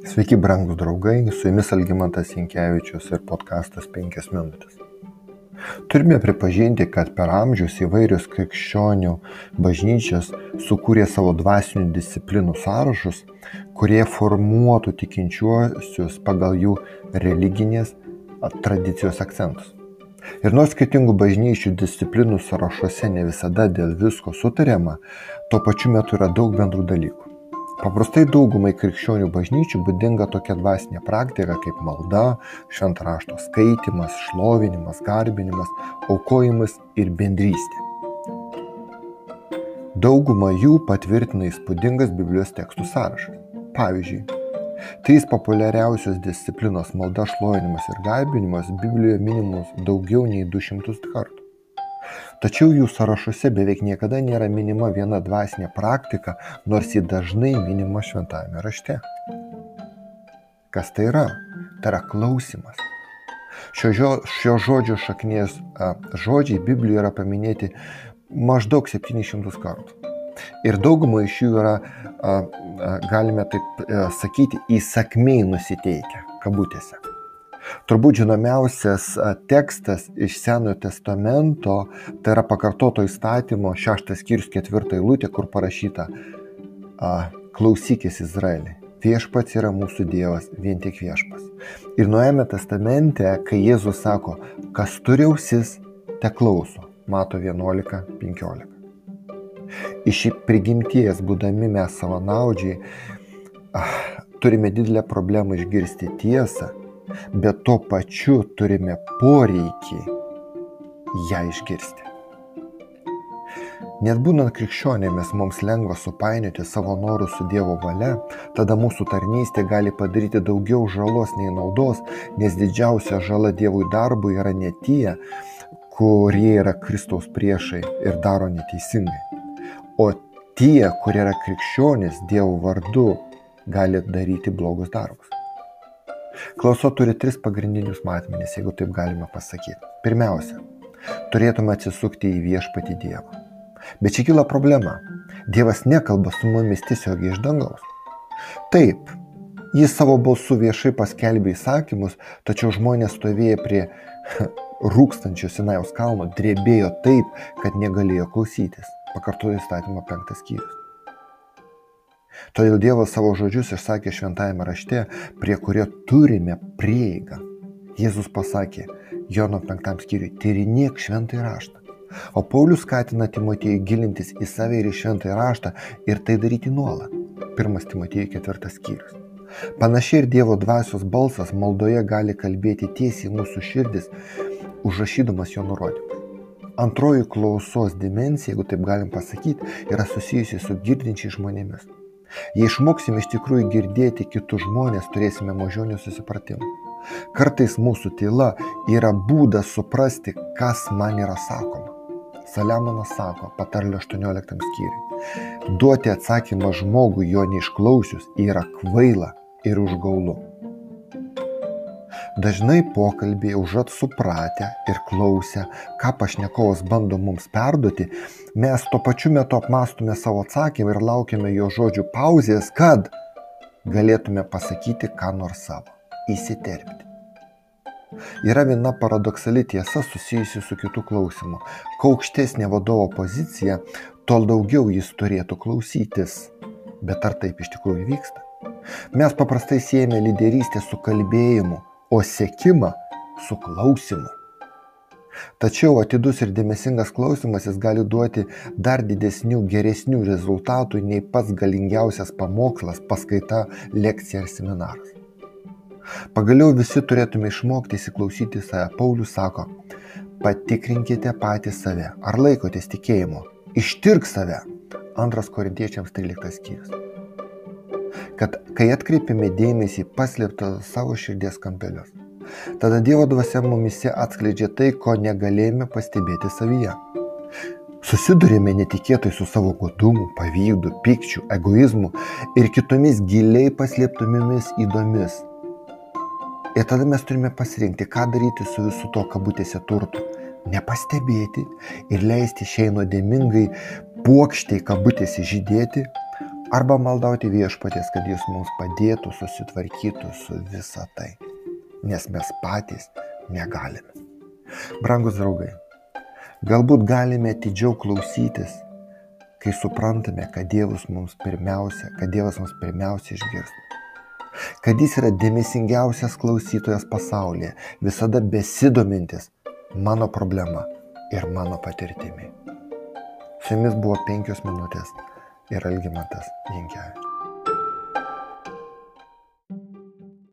Sveiki, brangūs draugai, su jumis Algymantas Jankievičius ir podkastas 5 minutės. Turime pripažinti, kad per amžius įvairios krikščionių bažnyčios sukūrė savo dvasinių disciplinų sąrašus, kurie formuotų tikinčiuosius pagal jų religinės tradicijos akcentus. Ir nors skirtingų bažnyčių disciplinų sąrašuose ne visada dėl visko sutariama, tuo pačiu metu yra daug bendrų dalykų. Paprastai daugumai krikščionių bažnyčių būdinga tokia dvasinė praktika kaip malda, šventrašto skaitimas, šlovinimas, garbinimas, aukojimas ir bendrystė. Dauguma jų patvirtina įspūdingas Biblijos tekstų sąrašas. Pavyzdžiui, trys populiariausios disciplinos malda, šlovinimas ir garbinimas Biblijoje minimus daugiau nei 200 kartų. Tačiau jų sąrašuose beveik niekada nėra minima viena dvasinė praktika, nors ji dažnai minima šventajame rašte. Kas tai yra? Tai yra klausimas. Šio, žio, šio žodžio šaknies a, žodžiai Biblijoje yra paminėti maždaug 700 kartų. Ir dauguma iš jų yra, a, a, galime taip a, sakyti, įsakmiai nusiteikę, kabutėse. Turbūt žinomiausias tekstas iš Senojo testamento, tai yra pakartoto įstatymo šeštas skyrius ketvirta eilutė, kur parašyta Klausykis Izraelį. Viešpats yra mūsų Dievas, vien tik viešpas. Ir Nuojame testamente, kai Jėzus sako, kas turi ausis, te klauso. Mato 11.15. Iš prigimties, būdami mes savanaudžiai, turime didelę problemą išgirsti tiesą bet tuo pačiu turime poreikį ją išgirsti. Net būnant krikščionėmis mums lengva supainioti savo norus su Dievo valia, tada mūsų tarnystė gali padaryti daugiau žalos nei naudos, nes didžiausia žala Dievui darbui yra ne tie, kurie yra Kristaus priešai ir daro neteisingai, o tie, kurie yra krikščionys Dievo vardu, gali daryti blogus darbus. Klauso turi tris pagrindinius matmenis, jeigu taip galima pasakyti. Pirmiausia, turėtume atsisukti į viešpatį Dievą. Bet čia kyla problema. Dievas nekalba su mumis tiesiogiai iš dangaus. Taip, jis savo balsu viešai paskelbė įsakymus, tačiau žmonės stovėjo prie rūkstančio Sinajaus kalno, drebėjo taip, kad negalėjo klausytis. Pakartojo įstatymo penktas skyrius. Todėl Dievas savo žodžius išsakė šventajame rašte, prie kurio turime prieigą. Jėzus pasakė Jono 5 skyriui, tyrinėk šventąjį raštą. O Paulius skatina Timotiejų gilintis į save ir į šventąjį raštą ir tai daryti nuolat. 1 Timotiejų 4 skyrius. Panašiai ir Dievo dvasios balsas maldoje gali kalbėti tiesiai mūsų širdis, užrašydamas jo nurodymus. Antroji klausos dimensija, jeigu taip galim pasakyti, yra susijusi su girdinčiai žmonėmis. Jei išmoksim iš tikrųjų girdėti kitus žmonės, turėsime mažiau nesusipratimų. Kartais mūsų tyla yra būdas suprasti, kas man yra sakoma. Saliamonas sako, patarlio 18 skyriui. Duoti atsakymą žmogui jo neišklausius yra kvaila ir užgaulu. Dažnai pokalbėje užat supratę ir klausę, ką pašnekovas bando mums perduoti, mes tuo pačiu metu apmastome savo atsakymą ir laukiame jo žodžių pauzės, kad galėtume pasakyti ką nors savo, įsiterpti. Yra viena paradoksali tiesa susijusi su kitų klausimu. Kuo aukštesnė vadovo pozicija, tol daugiau jis turėtų klausytis. Bet ar taip iš tikrųjų vyksta? Mes paprastai siejame lyderystę su kalbėjimu, o sekimą su klausimu. Tačiau atidus ir dėmesingas klausimasis gali duoti dar didesnių, geresnių rezultatų nei pats galingiausias pamokslas, paskaita, lekcija ar seminaras. Pagaliau visi turėtume išmokti įsiklausyti save. Paulius sako, patikrinkite patį save, ar laikotės tikėjimo, ištirk save. Antras korintiečiams 13 skyrius kad kai atkreipiame dėmesį paslėptą savo širdies kampelius, tada Dievo dvasia mumise atskleidžia tai, ko negalėjome pastebėti savyje. Susidurėme netikėtai su savo godumu, pavydu, pykčiu, egoizmu ir kitomis giliai paslėptomis įdomis. Ir tada mes turime pasirinkti, ką daryti su visu to kabutėse turtu. Nepastebėti ir leisti šiai nuodėmingai puokštai kabutėse žydėti, arba maldauti viešpatės, kad jis mums padėtų susitvarkyti su visa tai, nes mes patys negalime. Brangus draugai, galbūt galime atidžiau klausytis, kai suprantame, kad Dievas mums pirmiausia, kad Dievas mums pirmiausia išgirsta. Kad jis yra dėmesingiausias klausytojas pasaulyje, visada besidomintis mano problema ir mano patirtimi. Su jumis buvo penkios minutės ir Algimantas Jankevičius.